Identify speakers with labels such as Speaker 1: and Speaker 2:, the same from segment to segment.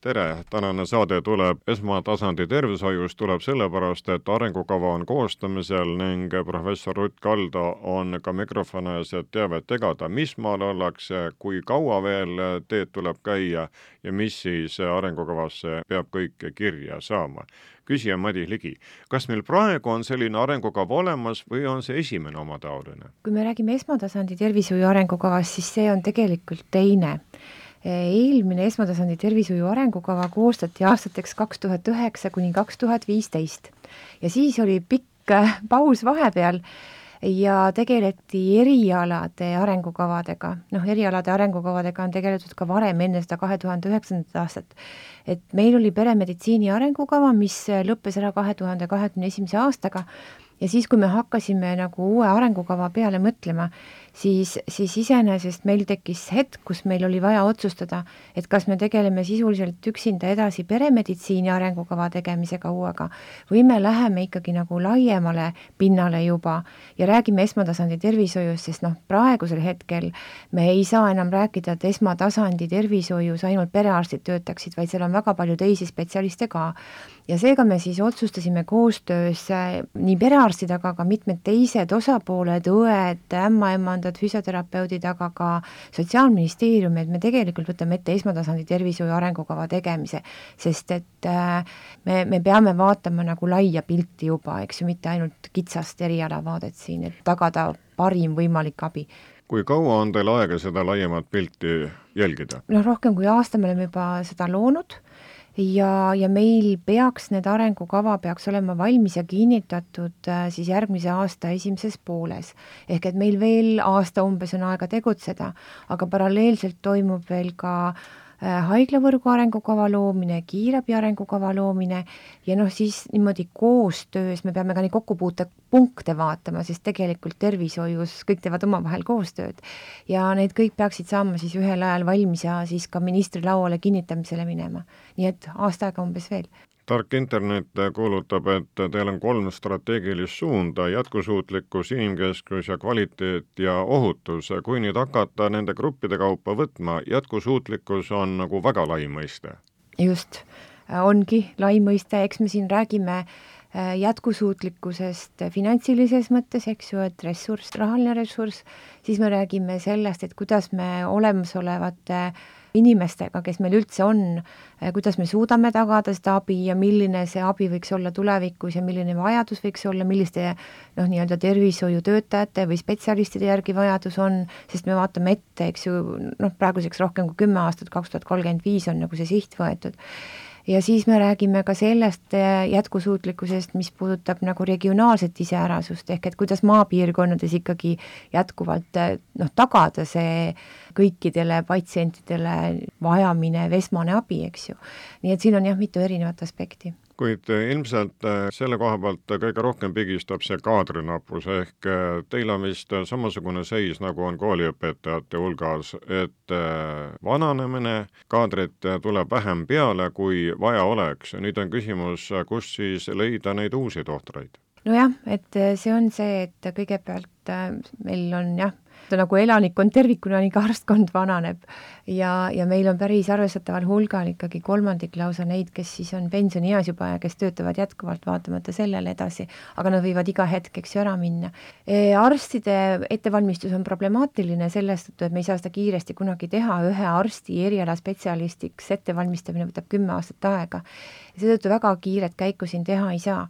Speaker 1: tere, tänane saade tuleb esmatasandi tervishoiust, tuleb sellepärast, et arengukava on koostamisel ning professor Rutt Kalda on ka mikrofoni ees, et teavet jagada, mis maal ollakse, kui kaua veel teed tuleb käia ja mis siis arengukavasse peab kõik kirja saama. küsija Madis Ligi, kas meil praegu on selline arengukava olemas või on see esimene omataoline?
Speaker 2: kui me räägime esmatasandi tervishoiu arengukavast, siis see on tegelikult teine eelmine esmatasandi tervishoiu arengukava koostati aastateks kaks tuhat üheksa kuni kaks tuhat viisteist. Ja siis oli pikk äh, paus vahepeal ja tegeleti erialade arengukavadega, noh, erialade arengukavadega on tegeletud ka varem, enne seda kahe tuhande üheksandat aastat. et meil oli peremeditsiini arengukava, mis lõppes ära kahe tuhande kahekümne esimese aastaga ja siis, kui me hakkasime nagu uue arengukava peale mõtlema, siis, siis iseenesest meil tekkis hetk, kus meil oli vaja otsustada, et kas me tegeleme sisuliselt üksinda edasi peremeditsiini arengukava tegemisega uuega või me läheme ikkagi nagu laiemale pinnale juba ja räägime esmatasandi tervishoiust, sest noh, praegusel hetkel me ei saa enam rääkida, et esmatasandi tervishoius ainult perearstid töötaksid, vaid seal on väga palju teisi spetsialiste ka ja seega me siis otsustasime koostöös äh, nii perearstid, aga ka mitmed teised osapooled, õed, ämmaemandad, füsioterapeudid, aga ka Sotsiaalministeerium, et me tegelikult võtame ette esmatasandi tervishoiu arengukava tegemise, sest et äh, me, me peame vaatama nagu laia pilti juba, eks ju, mitte ainult kitsast erialavaadet siin, et tagada parim võimalik abi.
Speaker 1: Kui kaua on teil aega seda laiemat pilti jälgida?
Speaker 2: noh, rohkem kui aasta me oleme juba seda loonud ja, ja meil peaks need arengukava peaks olema valmis ja kinnitatud äh, siis järgmise aasta esimeses pooles. ehk et meil veel aasta umbes on aega tegutseda, aga paralleelselt toimub veel ka äh, haiglavõrgu arengukava loomine, kiirabi arengukava loomine ja noh, siis niimoodi koostöös me peame ka neid kokkupuutepunkte vaatama, sest tegelikult tervishoius kõik teevad omavahel koostööd. ja need kõik peaksid saama siis ühel ajal valmis ja siis ka ministri lauale kinnitamisele minema nii et aasta aega umbes veel
Speaker 1: tark internet kuulutab, et teil on kolm strateegilist suunda, jätkusuutlikkus, inimkesksus ja kvaliteet ja ohutus. kui nüüd hakata nende gruppide kaupa võtma, jätkusuutlikkus on nagu väga lai mõiste.
Speaker 2: just, ongi lai mõiste, eks me siin räägime äh, jätkusuutlikkusest finantsilises mõttes, eks ju, et ressurss, rahaline ressurss, siis me räägime sellest, et kuidas me olemasolevate äh, inimestega, kes meil üldse on, eh, kuidas me suudame tagada seda abi ja milline see abi võiks olla tulevikus ja milline vajadus võiks olla, milliste noh, nii-öelda tervishoiutöötajate või spetsialistide järgi vajadus on, sest me vaatame ette, eks ju, noh, praeguseks rohkem kui kümme aastat, kaks tuhat kolmkümmend viis on nagu see siht võetud ja siis me räägime ka sellest eh, jätkusuutlikkusest, mis puudutab nagu regionaalset iseärasust, ehk et kuidas maapiirkonnades ikkagi jätkuvalt eh, noh, tagada see kõikidele patsientidele vajaminev esmane abi, eks ju. nii et siin on jah, mitu erinevat aspekti
Speaker 1: kuid äh, ilmselt äh, selle koha pealt kõige rohkem pigistab see kaadrinappus, ehk teil on vist samasugune seis, nagu on kooliõpetajate hulgas, et vananemine, kaadrit tuleb vähem peale, kui vaja oleks. nüüd on küsimus, kust siis leida neid uusi tohtreid?
Speaker 2: nojah, et see on see, et kõigepealt meil on jah, nagu elanikkond tervikuna, nii ka arstkond vananeb ja, ja meil on päris arvestataval hulgal ikkagi kolmandik lausa neid, kes siis on pensionieas juba ja kes töötavad jätkuvalt vaatamata sellele edasi, aga nad võivad iga hetk, eks ju, ära minna e,. Arstide ettevalmistus on problemaatiline sellest, et me ei saa seda kiiresti kunagi teha, ühe arsti erialaspetsialistiks ettevalmistamine võtab kümme aastat aega. Seetõttu väga kiiret käiku siin teha ei saa.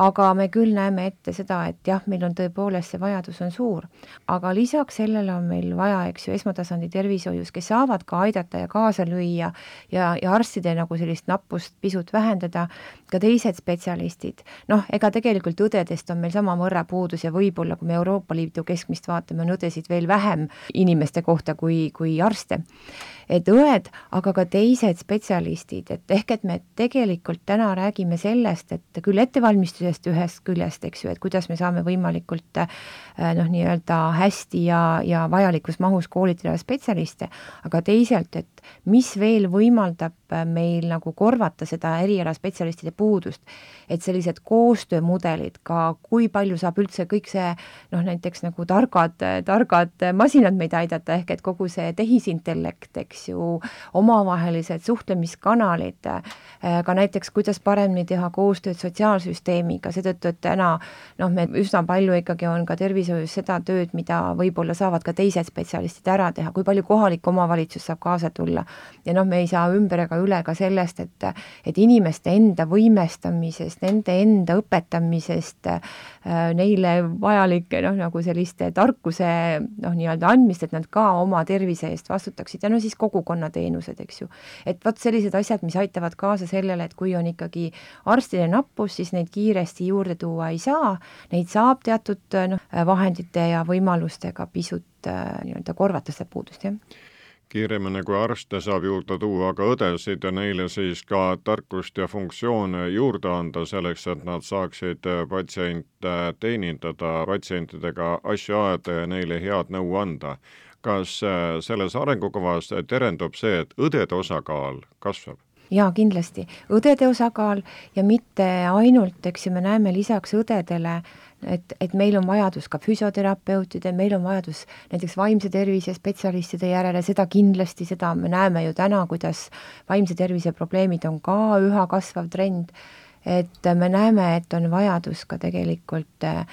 Speaker 2: aga me küll näeme ette seda, et jah, meil on tõepoolest see vajadus on suur, aga lisaks sellele on meil vaja, eks ju, esmatasandi tervishoius, kes saavad ka aidata ja kaasa lüüa ja, ja arstide nagu sellist nappust pisut vähendada, ka teised spetsialistid. noh, ega tegelikult õdedest on meil samamõrra puudus ja võib-olla, kui me Euroopa Liidu keskmist vaatame, on õdesid veel vähem inimeste kohta kui, kui arste et õed, aga ka teised spetsialistid, et ehk et me tegelikult täna räägime sellest, et küll ettevalmistusest ühest küljest, eks ju, et kuidas me saame võimalikult äh, noh, nii-öelda hästi ja, ja vajalikus mahus koolitada spetsialiste, aga teisalt, et mis veel võimaldab äh, meil nagu korvata seda erialaspetsialistide puudust, et sellised koostöömudelid ka, kui palju saab üldse kõik see noh, näiteks nagu targad, targad masinad meid aidata, ehk et kogu see tehisintellekt, eks ju, omavahelised suhtlemiskanalid, äh, ka näiteks kuidas paremini teha koostööd sotsiaalsüsteemiga, seetõttu, et täna noh, me üsna palju ikkagi on ka tervishoius seda tööd, mida võib-olla saavad ka teised spetsialistid ära teha, kui palju kohalik omavalitsus saab kaasa tulla, olla. ja noh, me ei saa ümber ega üle ka sellest, et et inimeste enda võimestamisest, nende enda õpetamisest äh,, neile vajalike noh, nagu selliste tarkuse noh, nii-öelda andmist, et nad ka oma tervise eest vastutaksid ja no siis kogukonnateenused, eks ju. et vot sellised asjad, mis aitavad kaasa sellele, et kui on ikkagi arstide nappus, siis neid kiiresti juurde tuua ei saa, neid saab teatud noh, vahendite ja võimalustega pisut äh, nii-öelda korvata seda puudust, jah
Speaker 1: kiiremini kui arste saab juurde tuua ka õdesid ja neile siis ka tarkust ja funktsioone juurde anda selleks, et nad saaksid patsiente teenindada, patsientidega asju ajada ja neile head nõu anda. kas äh, selles arengukavas terendub see, et õdede osakaal kasvab?
Speaker 2: jaa, kindlasti. õdede osakaal ja mitte ainult, eks ju, me näeme lisaks õdedele et, et meil on vajadus ka füsioterapeutide, meil on vajadus näiteks vaimse tervise spetsialistide järele, seda kindlasti, seda me näeme ju täna, kuidas vaimse tervise probleemid on ka üha kasvav trend, et me näeme, et on vajadus ka tegelikult äh,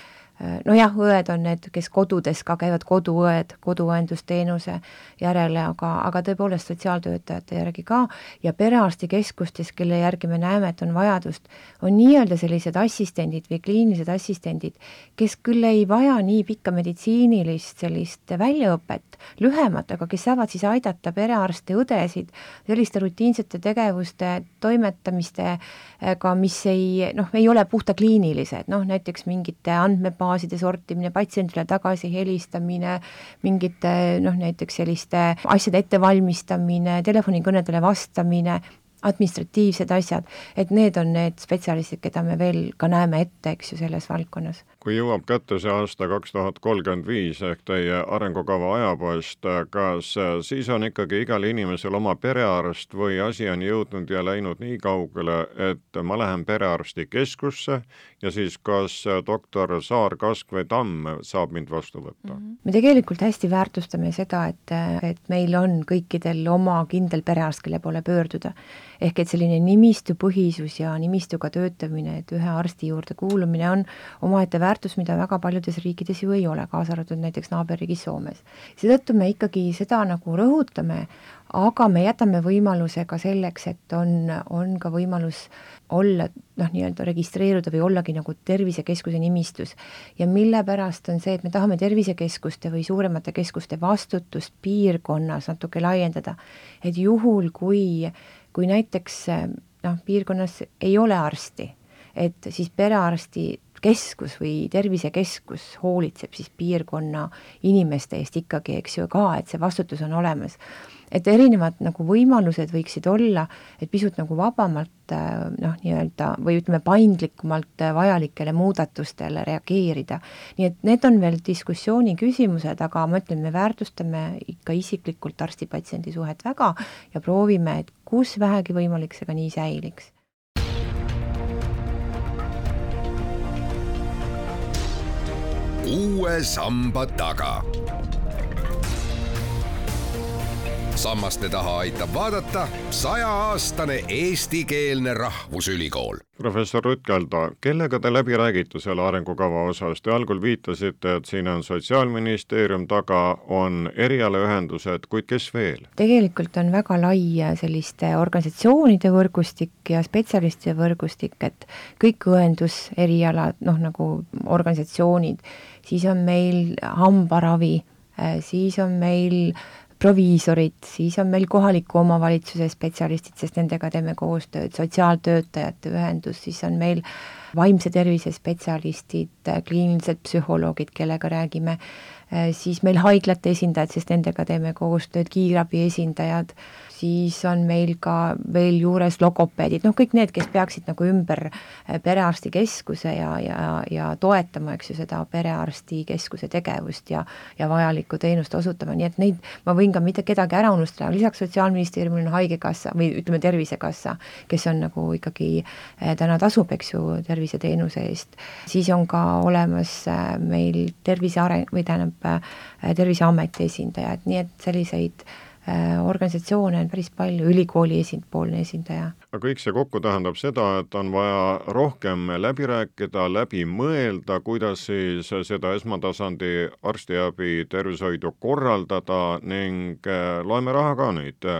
Speaker 2: nojah, õed on need, kes kodudes ka käivad, koduõed, koduõendusteenuse järele, aga, aga tõepoolest sotsiaaltöötajate järgi ka. Ja perearstikeskustes, kelle järgi me näeme, et on vajadust, on nii-öelda sellised assistendid või kliinilised assistendid, kes küll ei vaja nii pikka meditsiinilist sellist väljaõpet, lühemat, aga kes saavad siis aidata perearste, õdesid selliste rutiinsete tegevuste toimetamistega, mis ei noh, ei ole puhta kliinilised, noh näiteks mingite andmebaaside andmebaaside sortimine, patsiendile tagasi helistamine, mingite noh, näiteks selliste asjade ettevalmistamine, telefonikõnedele vastamine, administratiivsed asjad, et need on need spetsialistid, keda me veel ka näeme ette, eks ju, selles valdkonnas
Speaker 1: kui jõuab kätte see aasta kaks tuhat kolmkümmend viis ehk teie arengukava ajapost, kas siis on ikkagi igal inimesel oma perearst või asi on jõudnud ja läinud nii kaugele, et ma lähen perearstikeskusse ja siis kas doktor Saar, Kask või Tamm saab mind vastu võtta mm?
Speaker 2: -hmm. me tegelikult hästi väärtustame seda, et, et meil on kõikidel oma kindel perearst, kelle poole pöörduda. Ehk et selline nimistupõhisus ja nimistuga töötamine, et ühe arsti juurde kuulumine on omaette väärtus, mida väga paljudes riikides ju ei ole, kaasa arvatud näiteks naaberriigis Soomes. seetõttu me ikkagi seda nagu rõhutame, aga me jätame võimaluse ka selleks, et on, on ka võimalus olla noh, nii-öelda registreeruda või ollagi nagu tervisekeskuse nimistus. ja mille pärast on see, et me tahame tervisekeskuste või suuremate keskuste vastutust piirkonnas natuke laiendada, et juhul, kui, kui näiteks noh, piirkonnas ei ole arsti, et siis perearsti keskus või tervisekeskus hoolitseb siis piirkonna inimeste eest ikkagi, eks ju, ka, et see vastutus on olemas. et erinevad nagu võimalused võiksid olla, et pisut nagu vabamalt noh, nii-öelda või ütleme, paindlikumalt vajalikele muudatustele reageerida. nii et need on veel diskussiooni küsimused, aga ma ütlen, me väärtustame ikka isiklikult arsti-patsiendi suhet väga ja proovime, et kus vähegi võimalik, see ka nii säiliks
Speaker 3: uue samba taga. Sammaste taha aitab vaadata sajaaastane eestikeelne rahvusülikool.
Speaker 1: Professor Rutt Kalda, kellega te läbi räägite selle arengukava osas, te algul viitasite, et siin on Sotsiaalministeerium taga, on erialaühendused, kuid kes veel?
Speaker 2: tegelikult on väga lai selliste organisatsioonide võrgustik ja spetsialistide võrgustik, et kõik õenduserialad, noh nagu organisatsioonid, siis on meil hambaravi siis on meil proviisorid, siis on meil kohaliku omavalitsuse spetsialistid, sest nendega teeme koostööd, sotsiaaltöötajate ühendus, siis on meil vaimse tervise spetsialistid, kliinilised psühholoogid, kellega räägime, siis meil haiglate esindajad, sest nendega teeme koostööd, kiirabi esindajad siis on meil ka veel juures logopeedid, noh, kõik need, kes peaksid nagu ümber äh, perearstikeskuse ja, ja, ja toetama, eks ju, seda perearstikeskuse tegevust ja ja vajalikku teenust osutama, nii et neid, ma võin ka mitte kedagi ära unustada, lisaks Sotsiaalministeeriumil on Haigekassa või ütleme, Tervisekassa, kes on nagu ikkagi äh, täna tasub, eks ju, terviseteenuse eest, siis on ka olemas äh, meil Tervise Areng- või tähendab, Terviseameti esindajad, nii et selliseid organisatsioone on päris palju, ülikooli esindpoolne esindaja.
Speaker 1: aga kõik see kokku tähendab seda, et on vaja rohkem läbi rääkida, läbi mõelda, kuidas siis seda esmatasandi arstiabi, tervishoidu korraldada ning äh, loeme raha ka nüüd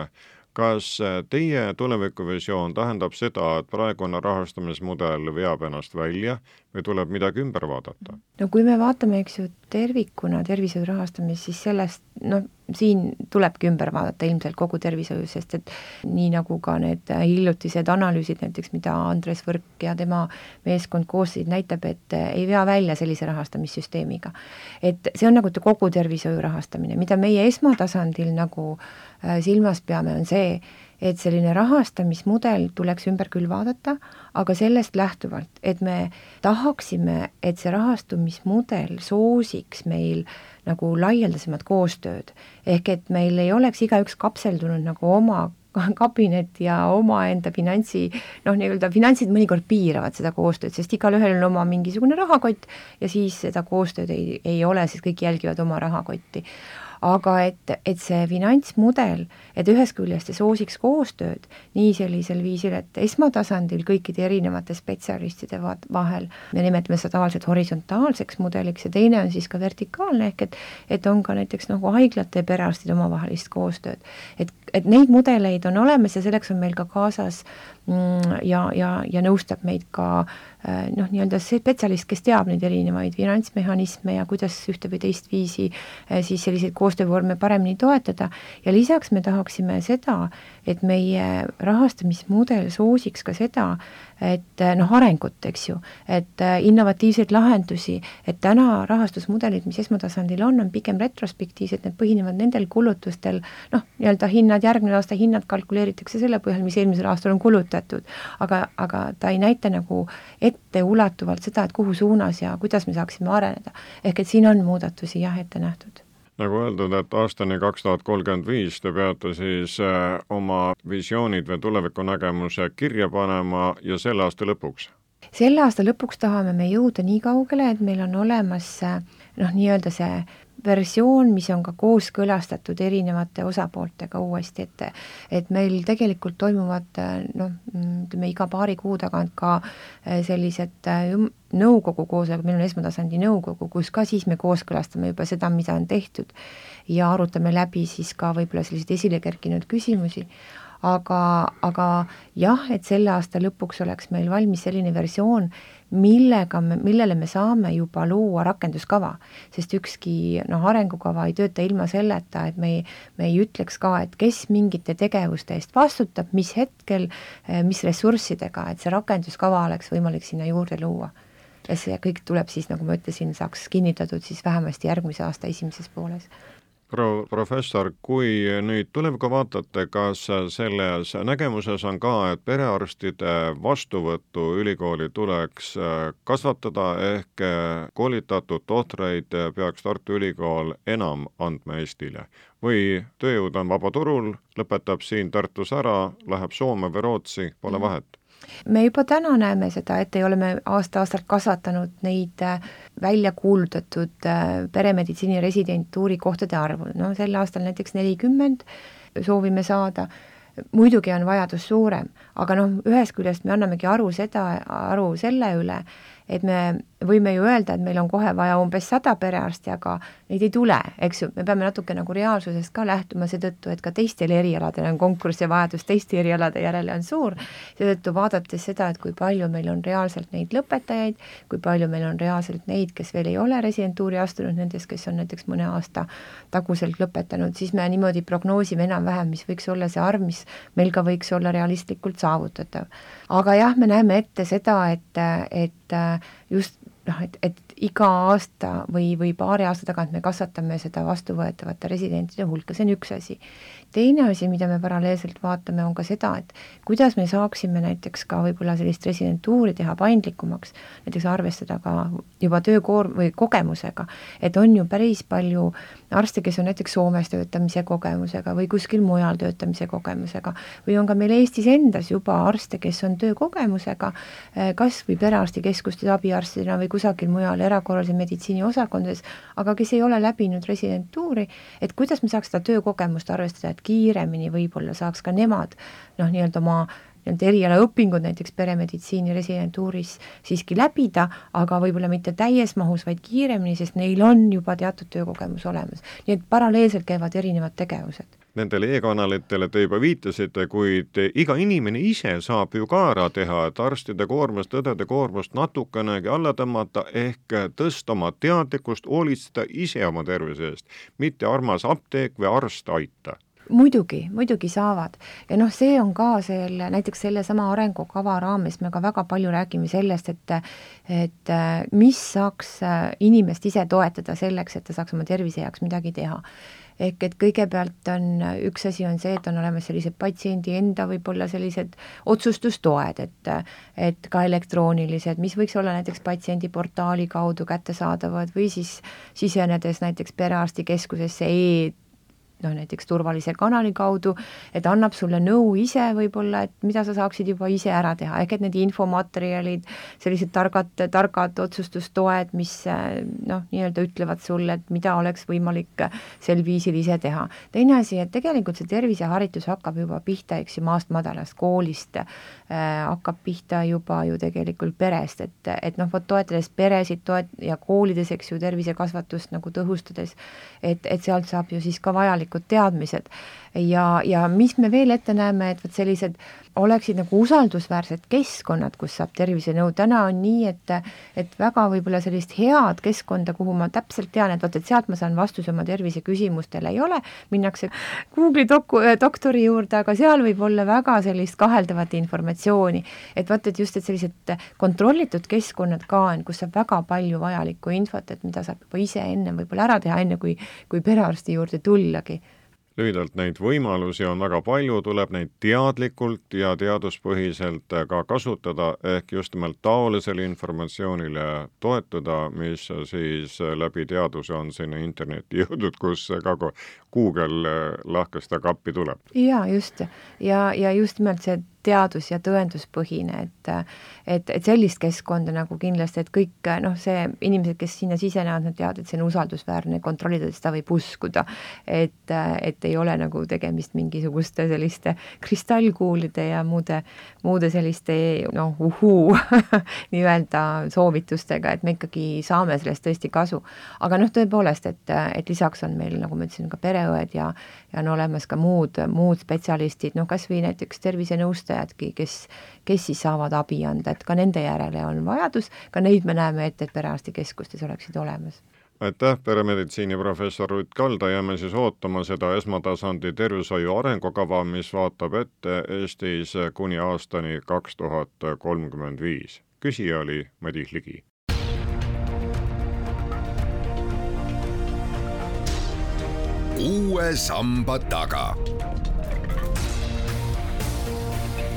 Speaker 1: kas teie tulevikuvisioon tähendab seda, et praegune rahastamismudel veab ennast välja või tuleb midagi ümber vaadata?
Speaker 2: No kui me vaatame, eks ju, tervikuna tervishoiu rahastamist, siis sellest noh, siin tulebki ümber vaadata ilmselt kogu tervishoiu, sest et nii nagu ka need hiljutised analüüsid näiteks, mida Andres Võrk ja tema meeskond koostasid, näitab, et ei vea välja sellise rahastamissüsteemiga. et see on nagu kogu tervishoiu rahastamine, mida meie esmatasandil nagu äh, silmas peame, on see, et selline rahastamismudel tuleks ümber küll vaadata, aga sellest lähtuvalt, et me tahaksime, et see rahastamismudel soosiks meil nagu laialdasemat koostööd. ehk et meil ei oleks igaüks kapseldunud nagu oma kabinet ja omaenda finantsi, noh, nii-öelda finantsid mõnikord piiravad seda koostööd, sest igalühel on oma mingisugune rahakott ja siis seda koostööd ei, ei ole, sest kõik jälgivad oma rahakotti aga et, et see finantsmudel, et ühest küljest see soosiks koostööd nii sellisel viisil, et esmatasandil kõikide erinevate spetsialistide va-, vahel, me nimetame seda tavaliselt horisontaalseks mudeliks ja teine on siis ka vertikaalne, ehk et et on ka näiteks nagu haiglate ja perearstide omavahelist koostööd. et, et neid mudeleid on olemas ja selleks on meil ka kaasas mm, ja, ja, ja nõustab meid ka Äh, noh, nii-öelda see spetsialist, kes teab neid erinevaid finantsmehhanisme ja kuidas ühte või teist viisi äh, siis selliseid koostöövorme paremini toetada. Ja lisaks me tahaksime seda, et meie rahastamismudel soosiks ka seda, et äh, noh, arengut, eks ju, et innovatiivseid lahendusi, et täna rahastusmudelid, mis esmatasandil on, on pigem retrospektiivsed, need põhinevad nendel kulutustel, noh, nii-öelda hinnad, järgmine aasta hinnad kalkuleeritakse selle põhjal, mis eelmisel aastal on kulutatud. aga, aga ta ei näita nagu etteulatuvalt seda, et kuhu suunas ja kuidas me saaksime areneda. ehk et siin on muudatusi jah, ette nähtud
Speaker 1: nagu öeldud, et aastani kaks tuhat kolmkümmend viis te peate siis äh, oma visioonid või tulevikunägemuse kirja panema ja selle aasta lõpuks?
Speaker 2: selle aasta lõpuks tahame me jõuda nii kaugele, et meil on olemas äh, noh, nii-öelda see versioon, mis on ka kooskõlastatud erinevate osapooltega uuesti, et et meil tegelikult toimuvad noh, ütleme iga paari kuu tagant ka eh, sellised eh, nõukogu koosolekud, meil on esmatasandi nõukogu, kus ka siis me kooskõlastame juba seda, mida on tehtud. Ja arutame läbi siis ka võib-olla selliseid esile kerkinud küsimusi, aga, aga jah, et selle aasta lõpuks oleks meil valmis selline versioon, millega me, millele me saame juba luua rakenduskava, sest ükski noh, arengukava ei tööta ilma selleta, et me ei, me ei ütleks ka, et kes mingite tegevuste eest vastutab, mis hetkel, eh, mis ressurssidega, et see rakenduskava oleks võimalik sinna juurde luua. ja see kõik tuleb siis, nagu ma ütlesin, saaks kinnitatud siis vähemasti järgmise aasta esimeses pooles
Speaker 1: proua professor, kui nüüd tulevikku vaatate, kas selles nägemuses on ka, et perearstide vastuvõttu ülikooli tuleks äh, kasvatada, ehk äh, koolitatud tohtreid peaks Tartu Ülikool enam andma Eestile? või tööjõud on vabaturul, lõpetab siin Tartus ära, läheb Soome või Rootsi, pole mhm. vahet?
Speaker 2: me juba täna näeme seda, et ei ole me aasta-aastalt kasvatanud neid äh, välja kuulutatud äh, peremeditsiini residentuuri kohtade arvu, no sel aastal näiteks nelikümmend soovime saada, muidugi on vajadus suurem, aga noh, ühest küljest me annamegi aru seda, aru selle üle, et me võime ju öelda, et meil on kohe vaja umbes sada perearsti, aga neid ei tule, eks ju, me peame natuke nagu reaalsusest ka lähtuma seetõttu, et ka teistel erialadel on konkurss ja vajadus teiste erialade järele on suur, seetõttu vaadates seda, et kui palju meil on reaalselt neid lõpetajaid, kui palju meil on reaalselt neid, kes veel ei ole residentuuri astunud, nendest, kes on näiteks mõne aasta taguselt lõpetanud, siis me niimoodi prognoosime enam-vähem, mis võiks olla see arv, mis meil ka võiks olla realistlikult saavutatav. aga jah, me näeme ette seda, et, et just noh, et, et iga aasta või, või paari aasta tagant me kasvatame seda vastuvõetavate residentide hulka, see on üks asi. teine asi, mida me paralleelselt vaatame, on ka seda, et kuidas me saaksime näiteks ka võib-olla sellist residentuuri teha paindlikumaks, näiteks arvestada ka juba töökoorm- või kogemusega, et on ju päris palju arste, kes on näiteks Soomes töötamise kogemusega või kuskil mujal töötamise kogemusega. Või on ka meil Eestis endas juba arste, kes on töökogemusega, eh, kas või perearstikeskustes abiarstidena või kusagil mujal erakorralise meditsiini osakondades, aga kes ei ole läbinud residentuuri, et kuidas me saaks seda töökogemust arvestada, et kiiremini võib-olla saaks ka nemad noh, nii-öelda oma nii-öelda erialaõpingud näiteks peremeditsiini residentuuris siiski läbida, aga võib-olla mitte täies mahus, vaid kiiremini, sest neil on juba teatud töökogemus olemas. nii et paralleelselt käivad erinevad tegevused
Speaker 1: nendele e-kanalitele te juba viitasite, kuid iga inimene ise saab ju ka ära teha, et arstide koormust, õdede koormust natukenegi alla tõmmata, ehk tõsta oma teadlikkust, hoolitseda ise oma tervise eest, mitte armas apteek või arst aita
Speaker 2: muidugi, muidugi saavad. Ja noh, see on ka selle, näiteks sellesama arengukava raames me ka väga palju räägime sellest, et et mis saaks inimest ise toetada selleks, et ta saaks oma tervise heaks midagi teha. Ehk et kõigepealt on, üks asi on see, et on olemas sellised patsiendi enda võib-olla sellised otsustustoed, et et ka elektroonilised, mis võiks olla näiteks patsiendi portaali kaudu kättesaadavad või siis sisenedes näiteks perearstikeskusesse e noh, näiteks turvalise kanali kaudu, et annab sulle nõu ise võib-olla, et mida sa saaksid juba ise ära teha, ehk et need infomaterjalid, sellised targad, targad otsustustoed, mis noh, nii-öelda ütlevad sulle, et mida oleks võimalik sel viisil ise teha. teine asi, et tegelikult see terviseharitus hakkab juba pihta, eks ju, maast madalast, koolist äh,, hakkab pihta juba ju tegelikult perest, et, et noh, vot toetades peresid toet- ja koolides, eks ju, tervisekasvatust nagu tõhustades, et, et sealt saab ju siis ka vajalik vajalikud teadmised. Ja, ja mis me veel ette näeme, et vot sellised oleksid nagu usaldusväärsed keskkonnad, kus saab tervisenõu, täna on nii, et et väga võib-olla sellist head keskkonda, kuhu ma täpselt tean, et vot, et sealt ma saan vastuse oma terviseküsimustele, ei ole, minnakse Google'i doku-, doktori juurde, aga seal võib olla väga sellist kaheldavat informatsiooni. et vot, et just, et sellised kontrollitud keskkonnad ka on, kus saab väga palju vajalikku infot, et mida saab juba ise ennem võib-olla ära teha, enne kui, kui perearsti juurde tullagi
Speaker 1: lühidalt neid võimalusi on väga palju, tuleb neid teadlikult ja teaduspõhiselt ka kasutada, ehk just nimelt taolisele informatsioonile toetuda, mis siis läbi teaduse on sinna internetti jõudnud, kus ka Google lahkes taga appi tuleb.
Speaker 2: jaa, just. ja, ja just nimelt see teadus- ja tõenduspõhine, et et, et sellist keskkonda nagu kindlasti, et kõik noh, see inimesed, kes sinna sisenevad, nad teavad, et see on usaldusväärne, kontrollida seda võib uskuda. et, et ei ole nagu tegemist mingisuguste selliste kristallkuulide ja muude, muude selliste noh, uhuu nii-öelda soovitustega, et me ikkagi saame sellest tõesti kasu. aga noh, tõepoolest, et, et lisaks on meil, nagu ma ütlesin, ka pereõed ja ja on olemas ka muud, muud spetsialistid, noh kas või näiteks tervisenõustajad, töötajadki, kes, kes siis saavad abi anda, et ka nende järele on vajadus, ka neid me näeme ette, et perearstikeskustes oleksid olemas
Speaker 1: aitäh, peremeditsiini professor Ruth Kalda, jääme siis ootama seda esmatasandi tervishoiu arengukava, mis vaatab ette Eestis kuni aastani kaks tuhat kolmkümmend viis. küsija oli Madis Ligi.
Speaker 3: uue samba taga